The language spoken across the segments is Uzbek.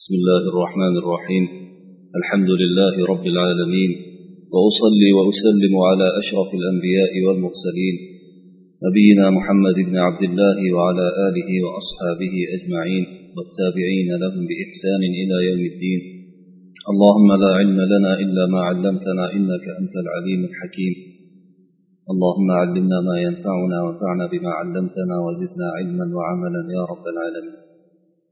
بسم الله الرحمن الرحيم. الحمد لله رب العالمين. وأصلي وأسلم على أشرف الأنبياء والمرسلين. نبينا محمد بن عبد الله وعلى آله وأصحابه أجمعين والتابعين لهم بإحسان إلى يوم الدين. اللهم لا علم لنا إلا ما علمتنا إنك أنت العليم الحكيم. اللهم علمنا ما ينفعنا وانفعنا بما علمتنا وزدنا علما وعملا يا رب العالمين.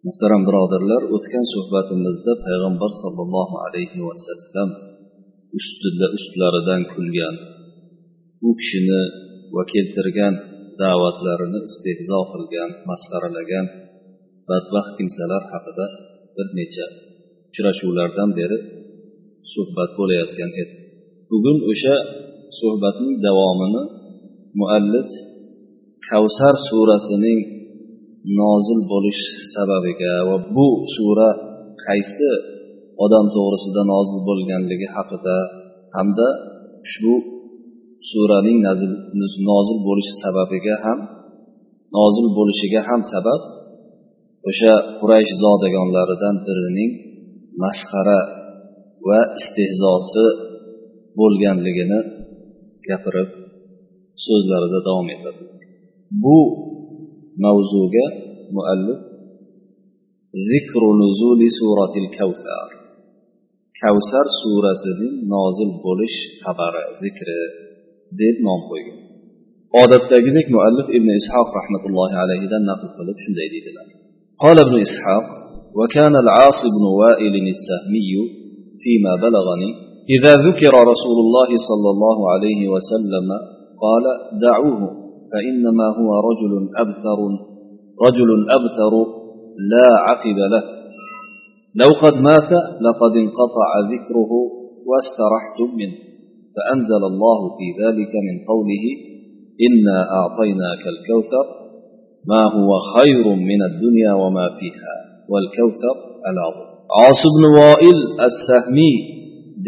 Muhtaram birodarlar o'tgan suhbatimizda payg'ambar sollallohu alayhi vasallam ustida ustlaridan kulgan u kishini va keltirgan da'vatlarini istehzo qilgan masxaralagan badbaxt kimsalar haqida bir necha uchrashuvlardan beri suhbat bo'layotgan edi. Bugun o'sha suhbatning davomini muallif kavsar surasining nozil bo'lish sababiga va bu sura qaysi odam to'g'risida nozil bo'lganligi haqida hamda ushbu suraning nozil bo'lish sababiga ham nozil bo'lishiga ham sabab o'sha quraysh zodagonlaridan birining masxara va istehzosi bo'lganligini gapirib so'zlarida davom etadi. Bu mavzuga مؤلف. ذكر نزول سورة الكوثر. كوثر سورة زدين نازل بولش خبر ذكر ديب نام قويم عادت مؤلف ابن إسحاق رحمة الله عليه دان نقل قلب حمدي قال ابن إسحاق وكان العاص بن وائل السهمي فيما بلغني إذا ذكر رسول الله صلى الله عليه وسلم قال دعوه فإنما هو رجل أبتر رجل أبتر لا عقب له. لو قد مات لقد انقطع ذكره واسترحتم منه. فأنزل الله في ذلك من قوله إنا أعطيناك الكوثر ما هو خير من الدنيا وما فيها والكوثر العظيم. عاص بن وائل السهمي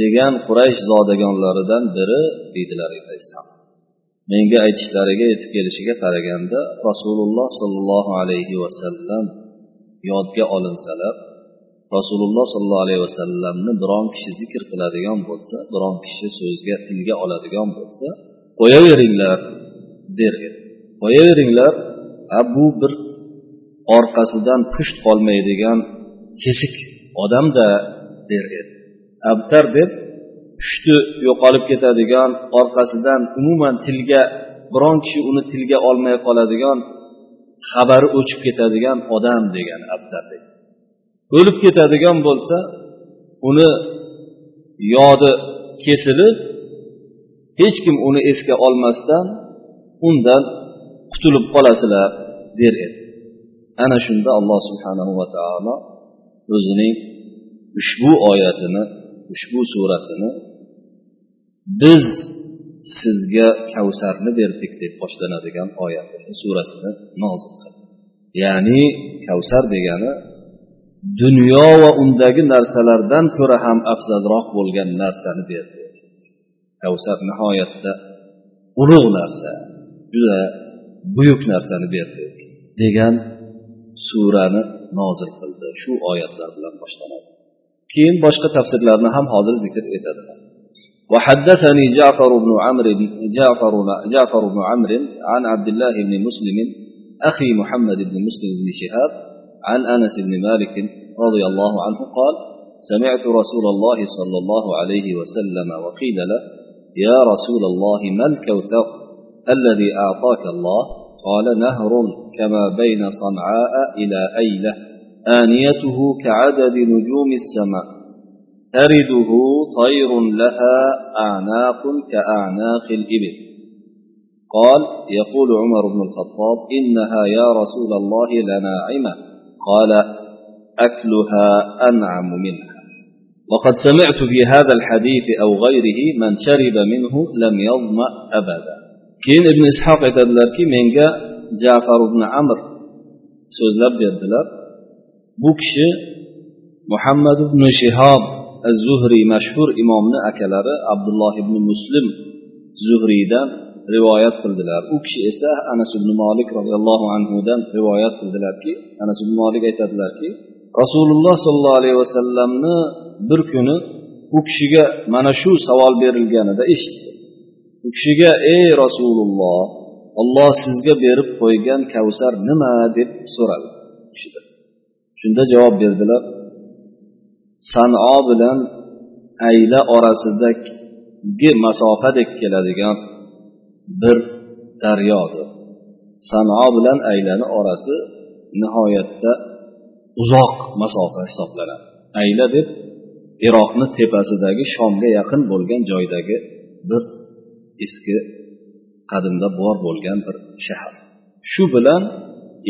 degan quraysh zodagonlaridan biri deydilar ibn ishaq menga aytishlariga yetib kelishiga qaraganda rasululloh sollallohu alayhi vasallam yodga olinsalar rasululloh sollallohu alayhi vasallamni biron kishi zikr qiladigan bo'lsa biron kishi so'zga tilga oladigan bo'lsa qo'yaveringlar der edi. Qo'yaveringlar a bu bir orqasidan pusht qolmaydigan kesik odamda der edi. Abtar deb pushti yo'qolib ketadigan orqasidan umuman tilga biron kishi uni tilga olmay qoladigan xabari o'chib ketadigan odam degan abtar o'lib ketadigan bo'lsa uni yodi kesilib hech kim uni esga olmasdan undan qutulib qolasizlar der edi. Ana shunda alloh subhanahu va taolo o'zining ushbu oyatini ushbu surasini biz sizga kavsarni berdik deb boshlanadigan oyatini surasini nozil qildi. Ya'ni kavsar degani dunyo va undagi narsalardan ko'ra ham afzalroq bo'lgan narsani berdi. Kavsar nihoyatda ulug' narsa juda buyuk narsani berdi degan surani nozil qildi. Shu oyatlar bilan boshlanadi. Keyin boshqa tafsirlarni ham hozir zikr etadilar وحدثني جعفر بن عمرو جعفر جعفر بن عمرو عن عبد الله بن مسلم أخي محمد بن مسلم بن شهاب عن أنس بن مالك رضي الله عنه قال سمعت رسول الله صلى الله عليه وسلم وقيل له يا رسول الله ما الكوثر الذي أعطاك الله قال نهر كما بين صنعاء إلى أيلة آنيته كعدد نجوم السماء. ترده طير لها أعناق كأعناق الإبل. قال يقول عمر بن الخطاب إنها يا رسول الله لناعمة قال أكلها أنعم منها. وقد سمعت في هذا الحديث أو غيره من شرب منه لم يظمأ أبدا. كين ابن إسحاق aytadilarki menga jafar ibn amr so'zlab berdilar bu kishi muhammad ibn shihob az zuhriy mashhur imomni akalari abdulloh ibn muslim zuhriydan rivoyat qildilar. U kishi esa anas ibn molik roziyallohu anhudan rivoyat qildilarki anas ibn molik aytadilarki rasululloh sollallohu alayhi vasallamni bir kuni u kishiga mana shu savol berilganida eshitdi. U kishiga ey rasululloh olloh sizga berib qo'ygan kavsar nima? deb so'radi. Shunda javob berdilar. Sano bilan ayla orasidagi masofadek keladigan bir daryodir. Sano bilan aylani orasi nihoyatda uzoq masofa hisoblanadi. Ayla deb iroqni tepasidagi shomga yaqin bo'lgan joydagi bir eski qadimda bor bo'lgan bir shahar. Shu bilan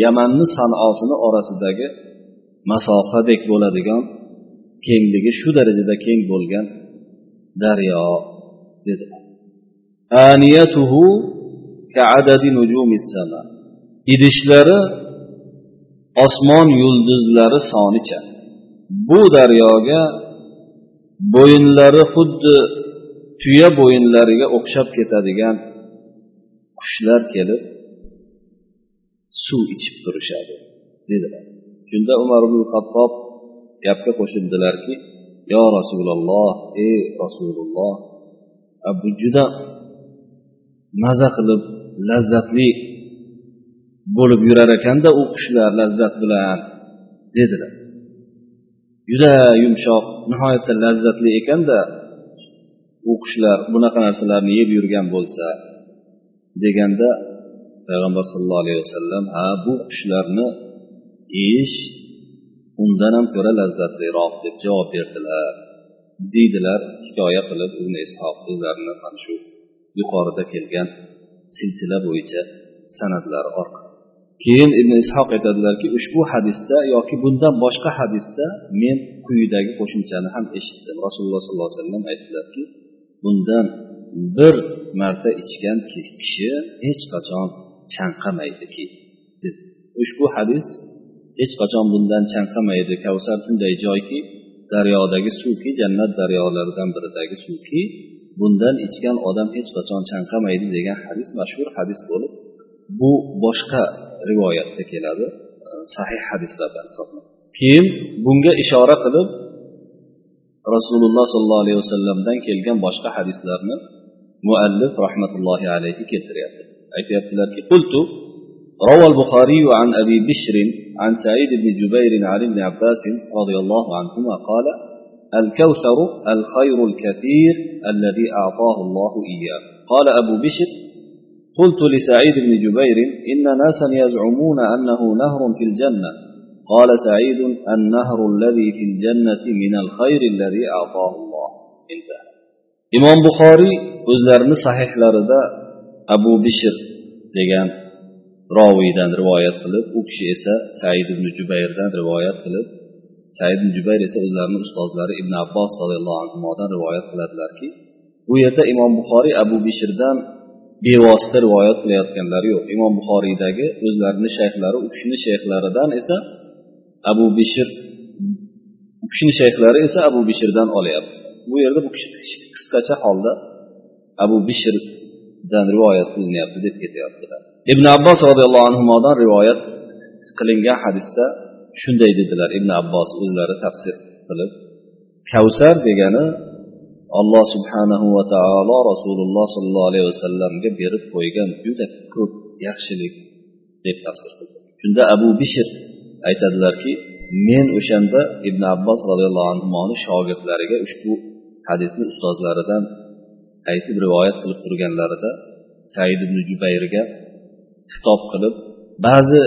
yamanni sanosini orasidagi masofadek bo'ladigan kengligi shu darajada keng bo'lgan daryo dedi. Aniyatuhu ka'adadi sama. Idishlari osmon yulduzlari sonicha. Bu daryoga bo'yinlari xuddi tuya bo'yinlariga o'xshab ketadigan qushlar kelib suv ichib turishadi dedilar. Shunda umar ibn hattob gapga qo'shildilarki yo rasululloh ey rasululloh bu juda maza qilib lazzatli bo'lib yurar ekanda u qushlar lazzat bilan dedilar. Juda yumshoq nihoyatda lazzatli ekanda u qushlar bunaqa narsalarni yeb yurgan bo'lsa deganda payg'ambar sallallohu alayhi vasallam ha bu qushlarni yeyish undan ham ko'ra lazzatliroq deb javob berdilar deydilar hikoya qilib ibn ishoq o'zlarini mana shu yuqorida kelgan silsila bo'yicha san'atlar orqali. Keyin ibn ishoq aytadilarki ushbu hadisda yoki bundan boshqa hadisda men quyidagi qo'shimchani ham eshitdim. Rasululloh sollallohu alayhi vasallam aytdilarki bundan bir marta ichgan kishi hech qachon chanqamaydiki ushbu hadis hech qachon bundan chanqamaydi kavsar shunday joyki daryodagi suvki jannat daryolaridan biridagi suvki bundan ichgan odam hech qachon chanqamaydi degan hadis mashhur hadis bo'lib bu boshqa rivoyatda keladi sahih hadislardan hisoblanadi keyin bunga ishora qilib rasululloh sollallohu alayhi vasallamdan kelgan boshqa hadislarni muallif rahmatullohi alayhi keltiryapti aytyaptilarki qultu روى البخاري عن أبي بشر عن سعيد بن جبير عن ابن عباس رضي الله عنهما قال الكوثر الخير الكثير الذي أعطاه الله إياه. قال أبو بشر قلت لسعيد بن جبير إن ناسا يزعمون أنه نهر في الجنة. قال سعيد النهر الذي في الجنة من الخير الذي أعطاه الله. انتهى. إمام بخاري o'zlarini sahihlarida abu bishr degan roviydan rivoyat qilib u kishi esa said ibn jubayrdan rivoyat qilib said ibn jubayr esa o'zlarini ustozlari ibn abbos roziyallohu anhudan rivoyat qiladilarki bu yerda imom buxoriy abu bishirdan bevosita rivoyat qilayotganlari yo'q. Imom buxoriydagi o'zlarini shayxlari u kishini shayxlaridan esa abu bishir u kishini shayxlari esa abu bishirdan olyapti. Bu yerda bu kishi qisqacha holda abu bishirdan rivoyat qilinyapti deb ketyaptilar. Ibn abbos roziyallohu anhudan rivoyat qilingan hadisda shunday dedilar. Ibn abbos o'zlari tafsir qilib kavsar degani alloh subhanahu va taolo rasululloh sollallohu alayhi vasallamga berib qo'ygan juda ko'p yaxshilik deb tafsir qildi. Shunda abu bishr aytadilarki men o'shanda ibn abbos roziyallohu anhuni shogirdlariga ushbu hadisni ustozlaridan aytib rivoyat qilib turganlarida said ibn jubayrga xitob qilib ba'zi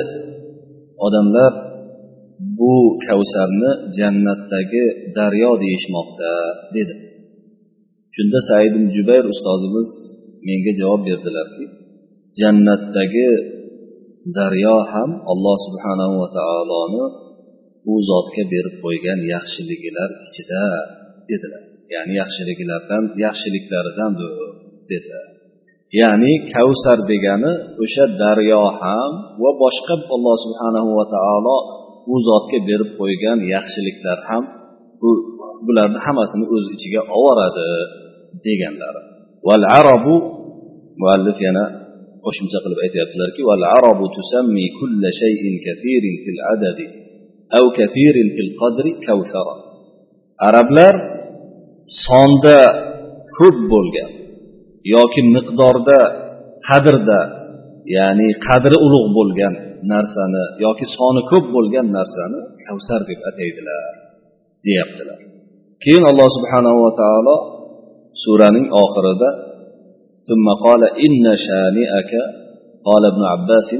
odamlar bu kavsarni jannatdagi daryo deyishmoqda dedi. Shunda said jubayr ustozimiz menga javob berdilarki jannatdagi daryo ham alloh subhanahu va taoloni u zotga berib qo'ygan yaxshiligilar ichida dedilar. Ya'ni yaxshiliklardan yaxshiliklaridandir dedilar ya'ni kavsar degani o'sha daryo ham va boshqa alloh subhanahu va taolo u zotga berib qo'ygan yaxshiliklar ham bu bularni hammasini o'z ichiga oboradi deganlari. Val arobu muallif yana qo'shimcha qilib aytyaptilarki val arobu tusammi kulla shayin kathirin fil adadi aw kathirin fil qadri kavsara arablar sonda ko'p bo'lgan yoki miqdorda qadrda ya'ni qadri ulug' bo'lgan narsani yoki soni ko'p bo'lgan narsani kavsar deb ataydilar deyaptilar keyin alloh subhanava taolo suraning oxirida ثم قال إن شانئك قال ابن عباس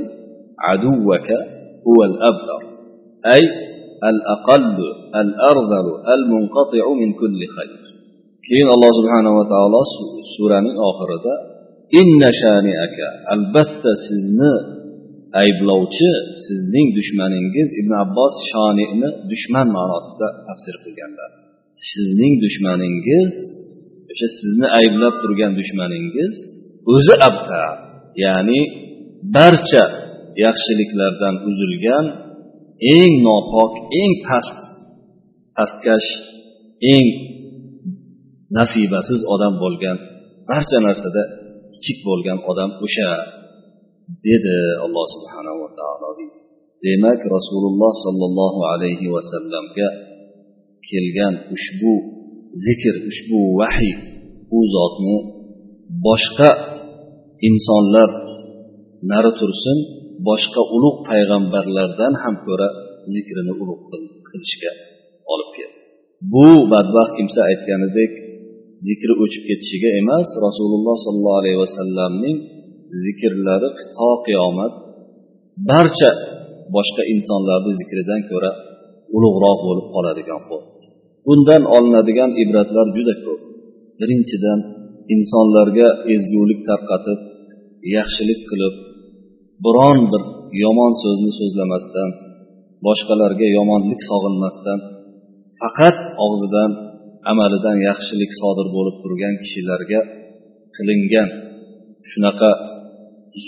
عدوك هو الأبتر أي الأقل الأرذل المنقطع من كل خير keyin alloh subhanava taolo suraning oxirida inna albatta sizni ayblovchi sizning dushmaningiz ibn abbos shonini dushman ma'nosida tafsir qilganlar. Sizning dushmaningiz o'sha sizni ayblab turgan dushmaningiz o'zi abta ya'ni barcha yaxshiliklardan uzilgan eng nopok eng past pastkash eng nasibasiz odam bo'lgan barcha narsada kichik bo'lgan odam o'sha dedi alloh subhanava taolo demak rasululloh sollallohu alayhi vasallamga kelgan ushbu zikr ushbu vahiy u zotni boshqa insonlar nari tursin boshqa ulug' payg'ambarlardan ham ko'ra zikrini ulug' qilishga olib keldi. Bu badbaxt kimsa aytganidek zikri o'chib ketishiga emas rasululloh sollallohu alayhi vasallamning zikrlari to qiyomat barcha boshqa insonlarni zikridan ko'ra ulug'roq bo'lib qoladigan bo'ldi bundan olinadigan ibratlar juda ko'p. Birinchidan insonlarga ezgulik tarqatib yaxshilik qilib biron bir yomon so'zni so'zlamasdan boshqalarga yomonlik sog'inmasdan faqat og'zidan amalidan yaxshilik sodir bo'lib turgan kishilarga qilingan shunaqa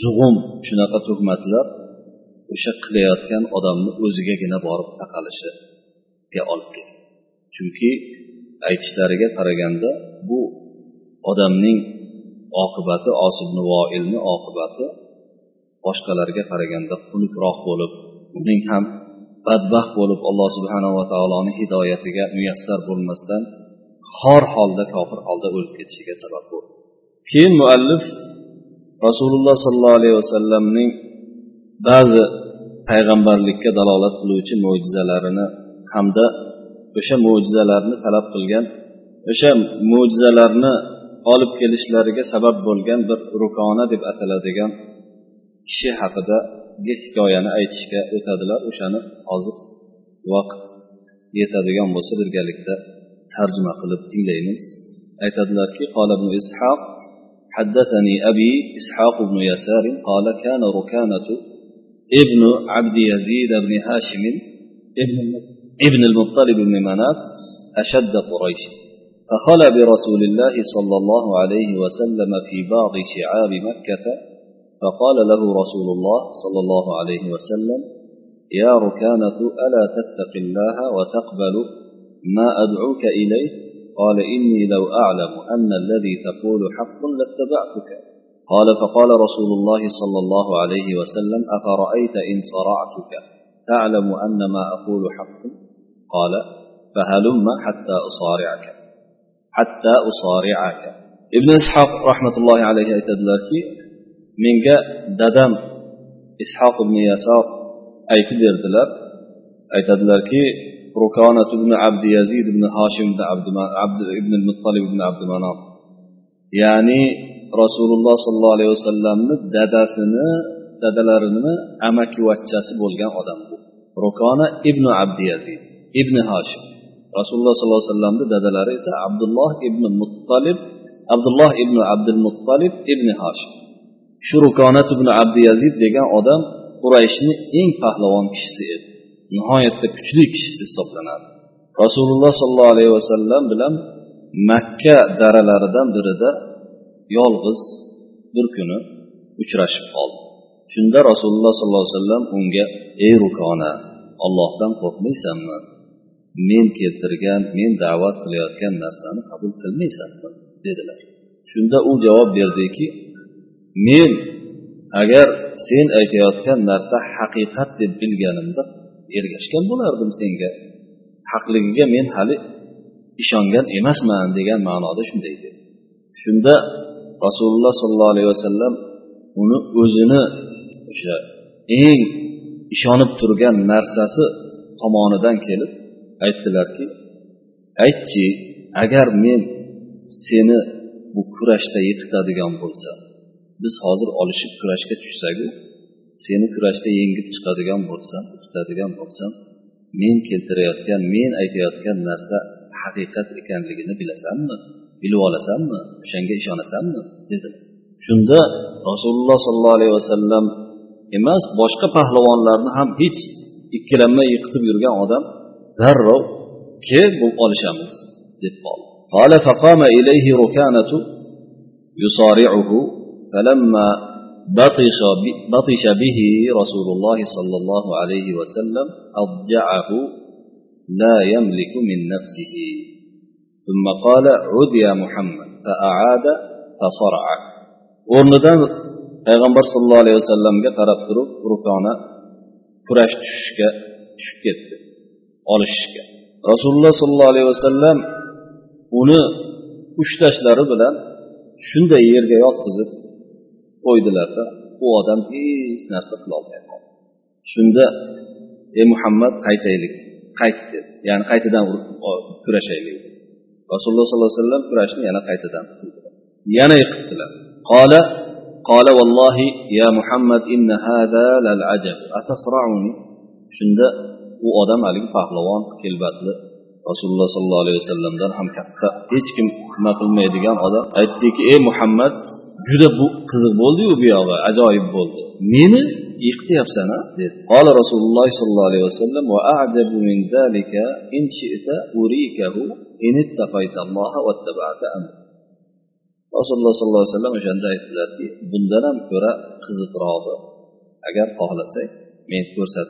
zug'um shunaqa tuhmatlar o'sha qilayotgan odamni o'zigagina borib taqalishiga olib keladi chunki aytishlariga qaraganda bu odamning oqibati osibni voilni oqibati boshqalarga qaraganda xunukroq bo'lib uning ham badbaxt bo'lib alloh subhanava taoloni hidoyatiga muyassar bo'lmasdan xor holda kofir holda o'lib ketishiga sabab bo'ldi. Keyin muallif rasululloh sollallohu alayhi vasallamning ba'zi payg'ambarlikka dalolat qiluvchi mo'jizalarini hamda o'sha mo'jizalarni talab qilgan o'sha mo'jizalarni olib kelishlariga sabab bo'lgan bir rukona deb ataladigan kishi haqidagi hikoyani aytishga o'tadilar. O'shani hozir vaqt yetadigan bo'lsa birgalikda tarjima qilib tinglaymiz aytadilarki قال ابن إسحاق حدثني أبي إسحاق بن يسار قال كان ركانة ابن عبد يزيد بن هاشم ابن المطلب بن مناف أشد قريش. فخلى برسول الله صلى الله عليه وسلم في بعض شعاب مكة فقال له رسول الله صلى الله عليه وسلم يا ركانة ألا تتق الله وتقبل ما أدعوك إليه؟ قال إني لو أعلم أن الذي تقول حق لاتبعتك. قال فقال رسول الله صلى الله عليه وسلم أفرأيت إن صرعتك؟ تعلم أن ما أقول حق؟ قال فهلم حتى أصارعك. حتى أصارعك. ابن إسحاق رحمة الله عليه aytadilarki menga dadam ishoq ibn yasor aytib berdilar aytadilarki ركانة بن rukonat ibn بن yazid ibn hoshim ibn abd ibn muttalib ibn abdumanof ya'ni rasululloh sollallohu alayhi vasallamni dadasini dadalarini amakivachchasi bo'lgan odam bu. Rukona ibn abdi yazid ibn hoshim rasululloh sollallohu alayhi vasallamni dadalari esa abdulloh ibn muttalib abdulloh ibn abdul muttalib ibn hoshim shu rukonat ibn abdi yazid degan odam qurayshni eng pahlavon kishisi edi. Nihoyatda kuchli kishisi hisoblanadi. Rasululloh sollallohu alayhi vasallam bilan makka daralaridan birida yolg'iz bir kuni uchrashib qoldi. Shunda rasululloh sollallohu alayhi vasallam unga ey rukona ollohdan qo'rqmaysanmi? Men keltirgan men da'vat qilayotgan narsani qabul qilmaysanmi? dedilar. Shunda u javob berdiki men agar sen aytayotgan narsa haqiqat deb bilganimda ergashgan bo'lardim senga. Haqligiga men hali ishongan emasman degan ma'noda shunday dedi. Shunda rasululloh sollallohu alayhi vasallam uni o'zini o'sha eng ishonib turgan narsasi tomonidan kelib aytdilarki aytchi agar men seni bu kurashda yiqitadigan bo'lsam biz hozir olishib kurashga tushsaku seni kurashda yengib chiqadigan bo'lsam yiqitadigan bo'lsam men keltirayotgan men aytayotgan narsa haqiqat ekanligini bilasanmi bilib olasanmi o'shanga ishonasanmi dedi shunda rasululloh sollallohu alayhi vasallam emas boshqa pahlavonlarni ham hech ikkilanmay yiqitib yurgan odam darrov kel bu olishamiz deb qoldi قال فقام إليه ركانة يصارعه فلما بطش بطش به رسول الله صلى الله عليه وسلم أضجعه لا يملك من نفسه ثم قال عد يا محمد فأعاد فصرعه o'rnidan payg'ambar sallallohu alayhi vasallamga qarab turib rukona kurash tushishga tushib ketdi olishishga rasululloh sollallohu alayhi vasallam uni ushlashlari bilan shunday yerga yotqizib qo'ydilarda u odam hech narsa qilolmay qoldi shunda ey muhammad qaytaylik qayt dedi ya'ni qaytadan kurashaylik rasululloh sollallohu alayhi vasallam kurashni yana qaytadan yana yiqitdilar قال قال والله يا محمد إن هذا للعجب أتصرعني shunda u odam haligi pahlavon kelbatli rasululloh sollallohu alayhi vasallamdan ham katta hech kim nima qilmaydigan odam aytdiki ey muhammad juda bu qiziq bo'ldiyu bu yog'i ajoyib bo'ldi. Meni yiqityapsan a dedi. Qola rasululloh sollallohu alayhi vasallam va ajabu min zalika urikahu rasululloh sollallohu alayhi vasallam o'shanda aytdilarki bundan ham ko'ra qiziqrog'i agar xohlasang men ko'rsat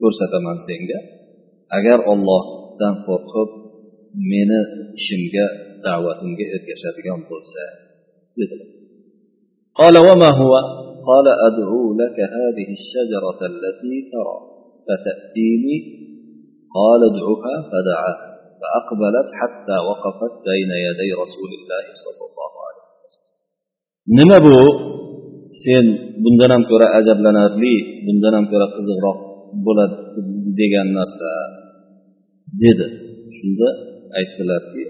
ko'rsataman senga. Agar ollohdan qo'rqib meni ishimga da'vatimga ergashadigan bo'lsa dedilar قال وما هو قال أدعو لك هذه الشجرة التي ترى فتأتيني قال ادعها فدعاها فأقبلت حتى وقفت بين يدي رسول الله صلى الله عليه وسلم nima bu sen bundan ham ko'ra ajablanarli bundan ham ko'ra qiziqroq bo'ladi degan narsa dedi shunda aytdilarki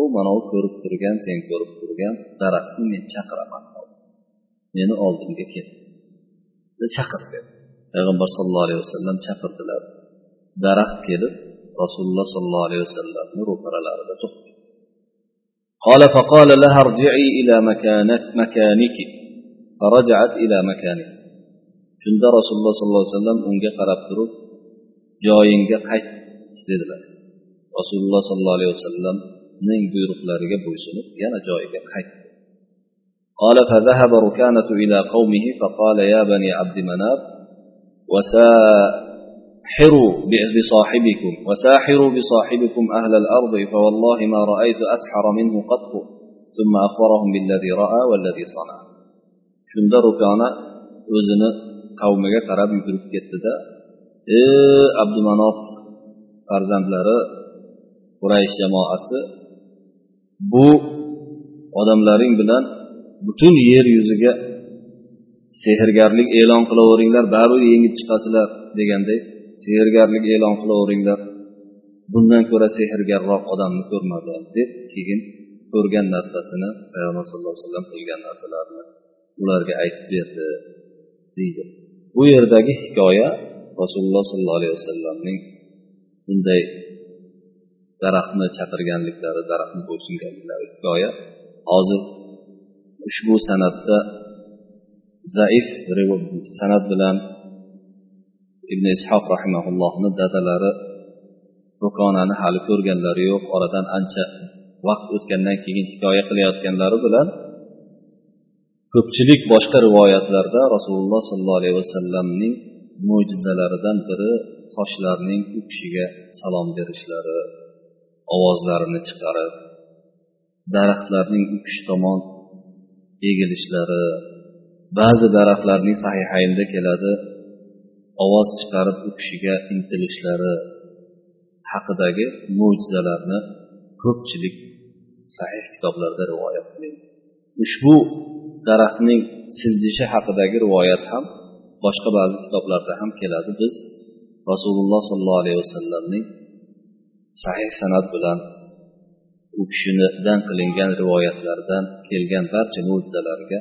u mana u ko'rib turgan sen ko'rib turgan daraxtni men chaqiraman hozir meni oldimga kel chaqir dedi payg'ambar sallallohu alayhi vasallam chaqirdilar daraxt kelib rasululloh sollallohu alayhi vasallamni ro'paralarida to'xtadi قال فقال لها ارجعي إلى مكانك مكانك فرجعت إلى مكانك shunda rasululloh sollallohu alayhi vasallam unga qarab turib joyingga qayt dedilar rasululloh sollallohu alayhi vasallamning buyruqlariga bo'ysunib yana joyiga qaytdi قال فذهب ركانة إلى قومه فقال يا بني عبد مناف وساحروا بصاحبكم وساحروا بصاحبكم أهل الأرض فوالله ما رأيت أسحر منه قط ثم أخبرهم بالذي رأى والذي صنع shunda rukona o'zini qavmiga qarab yugurib ketdida e abdumanof farzandlari quraysh jamoasi bu odamlaring bilan butun yer yuziga sehrgarlik e'lon qilaveringlar baribir yengib chiqasizlar deganday sehrgarlik e'lon qilaveringlar. Bundan ko'ra sehrgarroq odamni ko'rmadilar deb keyin ko'rgan narsasini payg'ambar sallallohu alayhi vasallam qilgan narsalarni ularga aytib berdi deydi. Bu yerdagi hikoya rasululloh sollallohu alayhi vasallamning bunday daraxtni chaqirganliklari daraxtni bo'ysunganliklari hikoya. Hozir ushbu san'atda zaif san'at bilan ibn ishoq rahimaullohni dadalari rukonani hali ko'rganlari yo'q. Oradan ancha vaqt o'tgandan keyin hikoya qilayotganlari bilan ko'pchilik boshqa rivoyatlarda rasululloh sollallohu alayhi vasallamning mo'jizalaridan biri toshlarning u kishiga salom berishlari ovozlarini chiqarib daraxtlarning u kishi tomon egilishlari ba'zi daraxtlarning sahihaynda keladi ovoz chiqarib u kishiga intilishlari haqidagi mo'jizalarni ko'pchilik sahih kitoblarda rivoyat qilingan ushbu daraxtning siljishi haqidagi rivoyat ham boshqa ba'zi kitoblarda ham keladi. Biz rasululloh sollallohu alayhi vasallamning sahih san'at bilan u kishidan qilingan rivoyatlardan kelgan barcha mo'jizalarga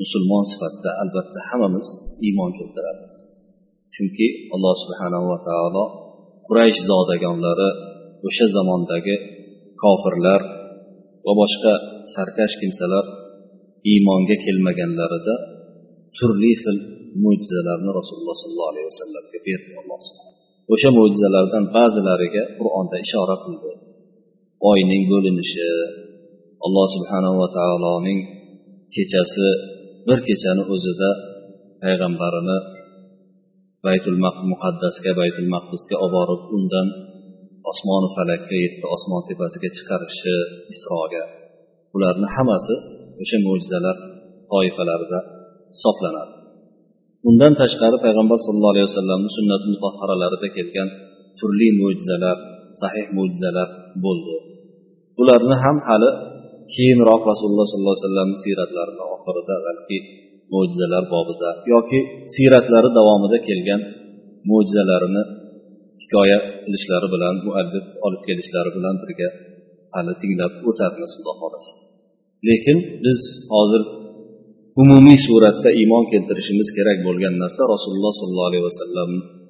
musulmon sifatida albatta hammamiz iymon keltiramiz. Chunki alloh subhanahu va taolo quraysh zodagonlari o'sha zamondagi kofirlar va boshqa sarkash kimsalar iymonga kelmaganlarida turli xil mo'jizalarni rasululloh sollallohu alayhi vasallamga berdi alloh o'sha mo'jizalardan ba'zilariga qur'onda ishora qildi. Oyning bo'linishi alloh subhanahu va taoloning kechasi bir kechani o'zida payg'ambarini baytul muqaddasga baytul maqdisga olib borib undan osmoni falakka yetti osmon tepasiga chiqarishi isroga. Bularni hammasi o'sha mo'jizalar toifalarida hisoblanadi. Undan tashqari payg'ambar sallallohu alayhi vasallamni sunnati mutahharalarida kelgan turli mo'jizalar sahih mo'jizalar bo'ldi. Bularni ham hali keyinroq rasululloh sollallohu alayhi vasallamni siyratlarini oxirida balki mo'jizalar bobida yoki siyratlari davomida kelgan mo'jizalarini hikoya qilishlari bilan muallif olib kelishlari bilan birga hali tinglab o'tamiz xudo xohlasa. Lekin biz hozir umumiy suratda iymon keltirishimiz kerak bo'lgan narsa rasululloh sollallohu alayhi vasallam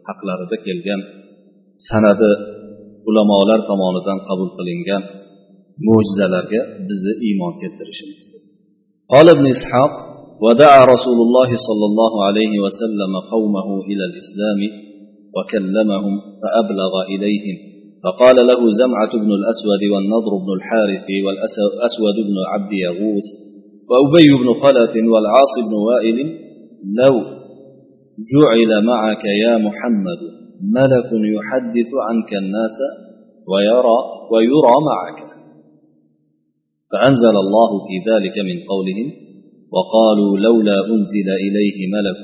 haqlarida kelgan sanadi ulamolar tomonidan qabul qilingan mo'jizalarga bizni iymon keltirishimiz قال ابن إسحاق ودعا رسول الله صلى الله عليه وسلم قومه إلى الإسلام وكلمهم فأبلغ إليهم فقال له زمعة بن الأسود والنضر بن الحارث والأسود بن عبد يغوث وأبي بن خلف والعاص بن وائل لو جعل معك يا محمد ملك يحدث عنك الناس ويرى ويرى معك. فأنزل الله في ذلك من قولهم وقالوا لولا أنزل إليه ملك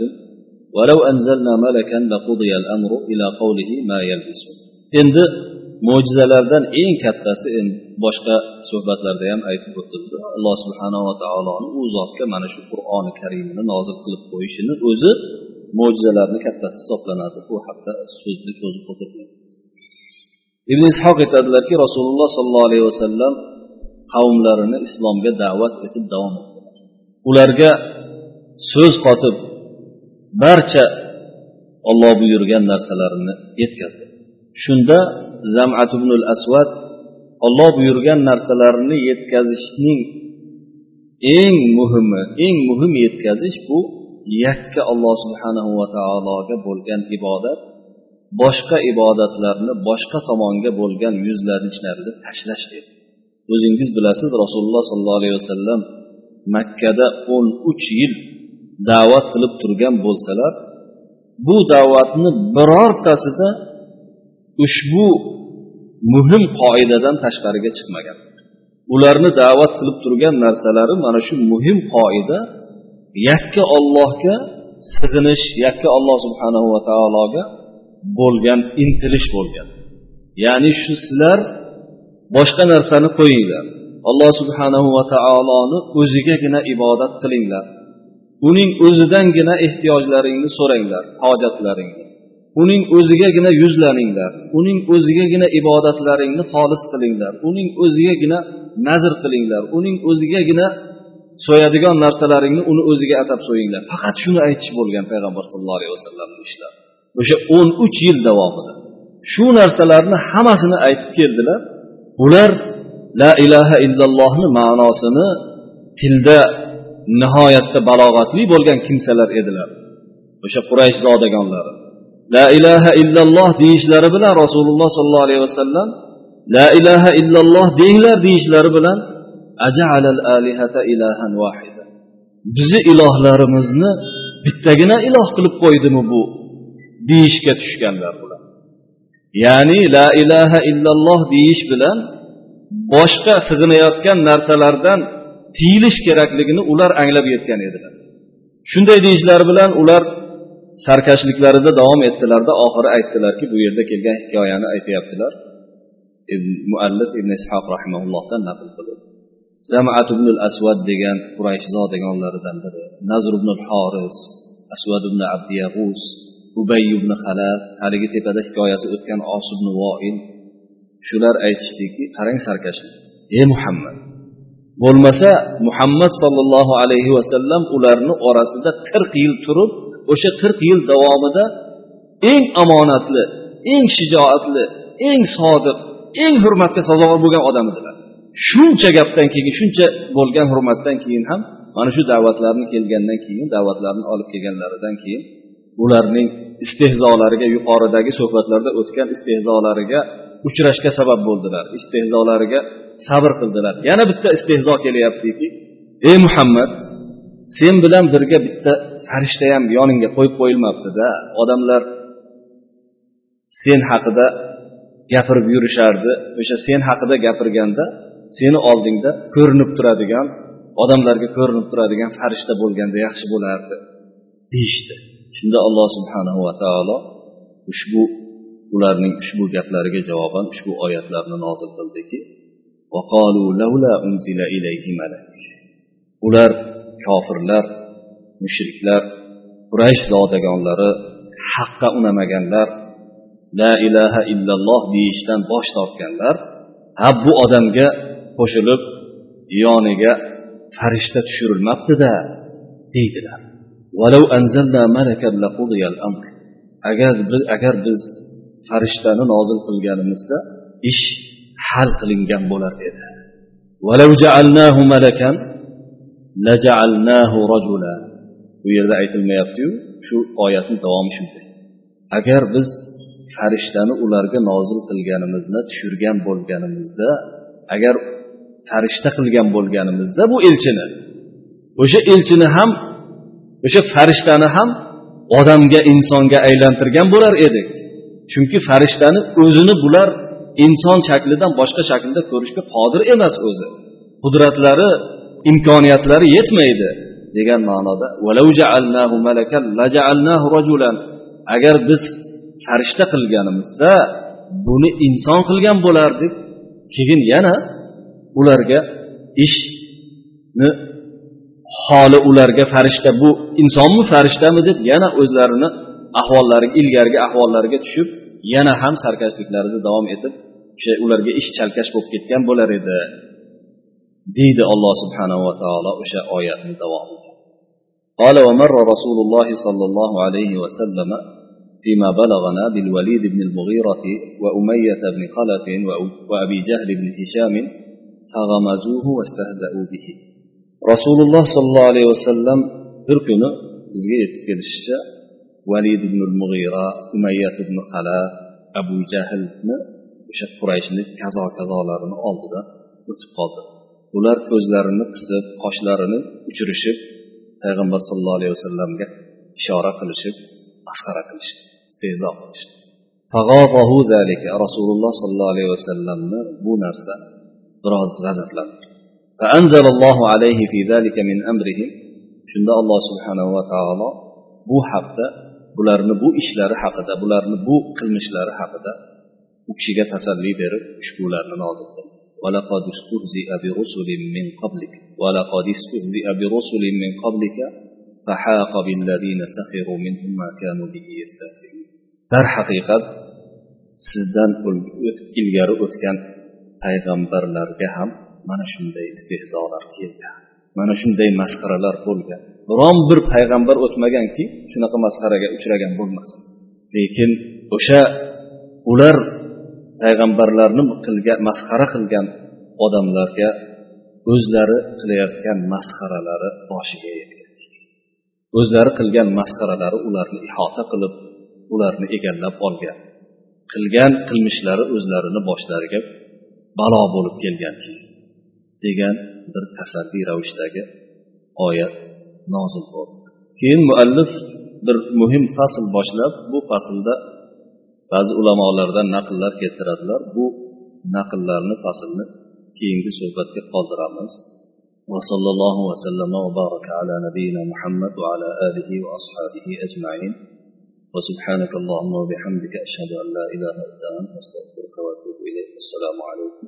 ولو أنزلنا ملكا لقضي الأمر إلى قوله ما يلبسون. Endi mo'jizalardan eng kattasi endi boshqa suhbatlarda ham aytib o'tildi. Alloh subhanava taoloni u zotga mana shu qur'oni karimini nozil qilib qo'yishini o'zi mo'jizalarni kattasi hisoblanadi. Bu haqda so'zni cho'zib o'tirmaymiz. Ibn ishoq aytadilarki rasululloh sollallohu alayhi vasallam qavmlarini islomga da'vat etib davom etdilar. Ularga so'z qotib barcha olloh buyurgan narsalarini yetkazdi. Shunda zamat ibnul asvad olloh buyurgan narsalarni yetkazishning eng muhimi eng muhim yetkazish bu yakka alloh subhanahu va taologa bo'lgan ibodat boshqa ibodatlarni boshqa tomonga bo'lgan yuzlanishlarni tashlash edi. O'zingiz bilasiz rasululloh sollallohu alayhi vasallam makkada o'n uch yil da'vat qilib turgan bo'lsalar bu da'vatni birortasida ushbu muhim qoidadan tashqariga chiqmagan. Ularni da'vat qilib turgan narsalari mana shu muhim qoida yakka ollohga sig'inish yakka olloh subhanahu va taologa bo'lgan intilish bo'lgan. Ya'ni shu sizlar boshqa narsani qo'yinglar. Alloh subhanahu va taoloni o'zigagina ibodat qilinglar. Uning o'zidangina ehtiyojlaringni so'ranglar hojatlaringni. Uning o'zigagina yuzlaninglar. Uning o'zigagina ibodatlaringni xolis qilinglar. Uning o'zigagina nazr qilinglar. Uning o'zigagina so'yadigan narsalaringni uni o'ziga atab so'yinglar. Faqat shuni aytish bo'lgan payg'ambar sallallohu alayhi vasallamni ishlari o'sha o'n uch yil davomida shu narsalarni hammasini aytib keldilar. Ular la ilaha illallohni ma'nosini tilda nihoyatda balog'atli bo'lgan kimsalar edilar. O'sha quraysh zodagonlari. La ilaha illalloh deyishlari bilan rasululloh sollallohu alayhi vasallam la ilaha illalloh denglar deyishlari bilan bizni ilohlarimizni bittagina iloh qilib qo'ydimi bu? Deyishga tushganlar bular. Ya'ni la ilaha illalloh deyish bilan boshqa sig'inayotgan narsalardan tiyilish kerakligini ular anglab yetgan edilar. Shunday deyishlari bilan ular sarkashliklarida davom etdilarda oxiri aytdilarki bu yerda kelgan hikoyani aytyaptilar muallif ibn ishoq rahimaullohdan naql qilib zamat ibn asvad degan quraysh zodagonlaridan biri nazr ibn horis asvad ibn abdiyag'us ubay ibn halab haligi tepada hikoyasi o'tgan os ibn voil shular aytishdiki qarang sarkashlik. Ey muhammad bo'lmasa muhammad sollallohu alayhi vasallam ularni orasida qirq yil turib o'sha qirq yil davomida eng omonatli eng shijoatli eng sodiq eng hurmatga sazovor bo'lgan odam edilar. Shuncha gapdan keyin shuncha bo'lgan hurmatdan keyin ham mana shu da'vatlarni kelgandan keyin da'vatlarni olib kelganlaridan keyin ularning istehzolariga yuqoridagi suhbatlarda o'tgan istehzolariga uchrashga sabab bo'ldilar. Istehzolariga sabr qildilar. Yana bitta istehzo kelyaptiki ey muhammad sen bilan birga bitta farishta ham yoningga qo'yib qo'yilmabdida. Odamlar sen haqida gapirib yurishardi. O'sha sen haqida gapirganda seni oldingda ko'rinib turadigan odamlarga ko'rinib turadigan farishta bo'lganda yaxshi bo'lardi deyishdi. Shunda alloh subhanahu va taolo ushbu ularning ushbu gaplariga javoban ushbu oyatlarni nozil qildiki ular kofirlar mushriklar quraysh zodagonlari haqqa unamaganlar la ilaha illalloh deyishdan bosh tortganlar ha bu odamga qo'shilib yoniga farishta tushirilmabdida deydilar. Agar biz agar biz farishtani nozil qilganimizda ish hal qilingan bo'lar edi. Bu yerda aytilmayaptiyu shu oyatni davomi shunday. Agar biz farishtani ularga nozil qilganimizni tushirgan bo'lganimizda agar farishta qilgan bo'lganimizda bu elchini o'sha elchini ham o'sha farishtani ham odamga insonga aylantirgan bo'lar edik. Chunki farishtani o'zini bular inson shaklidan boshqa shaklda ko'rishga qodir emas o'zi. Qudratlari imkoniyatlari yetmaydi. Degan ma'noda agar biz farishta qilganimizda buni inson qilgan bo'lardik keyin yana ularga ishni holi ularga farishta bu insonmi farishtami? deb yana o'zlarini ahvollari ilgarigi ahvollariga tushib yana ham sarkashliklarida davom etib o'sha ularga ish chalkash bo'lib ketgan bo'lar edi deydi alloh subhanahu va taolo o'sha oyatni davomida قال ومر رسول الله صلى الله عليه وسلم فيما بلغنا بالوليد بن المغيرة وأمية بن خلف وأبي جهل بن هشام فغمزوه واستهزأوا به رسول الله صلى الله عليه وسلم bir kuni bizga yetib kelishicha valid ibn mug'ira umayyat ibn halaf abu jahlni o'sha qurayshni kazo kazolarini oldida o'tib qoldi ular ko'zlarini qisib qoshlarini uchirishib payg'ambar sallallohu alayhi vasallamga ishora qilishib masxara qilishdi istehzo qilishdi. Rasululloh sollallohu alayhi vasallamni bu narsa biroz g'azablandi. Shunda alloh subhanahu va taolo bu haqda bularni bu ishlari haqida bularni bu qilmishlari haqida u kishiga tasalli berib ushbularni nozil qildi. ولقد استهزئ برسل من قبلك ولقد استهزئ برسل من قبلك فحاق بالذين سخروا منهم ما كانوا به يستهزئون darhaqiqat sizdan ilgari o'tgan payg'ambarlarga ham mana shunday istehzolar kelgan mana shunday masxaralar bo'lgan biron bir payg'ambar o'tmaganki shunaqa masxaraga uchragan bo'lmasin lekin o'sha ular payg'ambarlarni qilgan masxara qilgan odamlarga o'zlari qilayotgan masxaralari boshiga yetgan. O'zlari qilgan masxaralari ularni ihota qilib ularni egallab olgan. Qilgan qilmishlari o'zlarini boshlariga balo bo'lib kelgan degan bir tasaddiy ravishdagi oyat nozil bo'ldi. Keyin muallif bir muhim fasl boshlab bu faslda ba'zi ulamolardan naqllar keltiradilar bu naqllarni faslni keyingi suhbatga qoldiramiz وصلى الله وسلم وبارك على نبينا محمد وعلى آله وأصحابه أجمعين وسبحانك اللهم وبحمدك أشهد أن لا إله إلا أنت أستغفرك وأتوب إليك السلام عليكم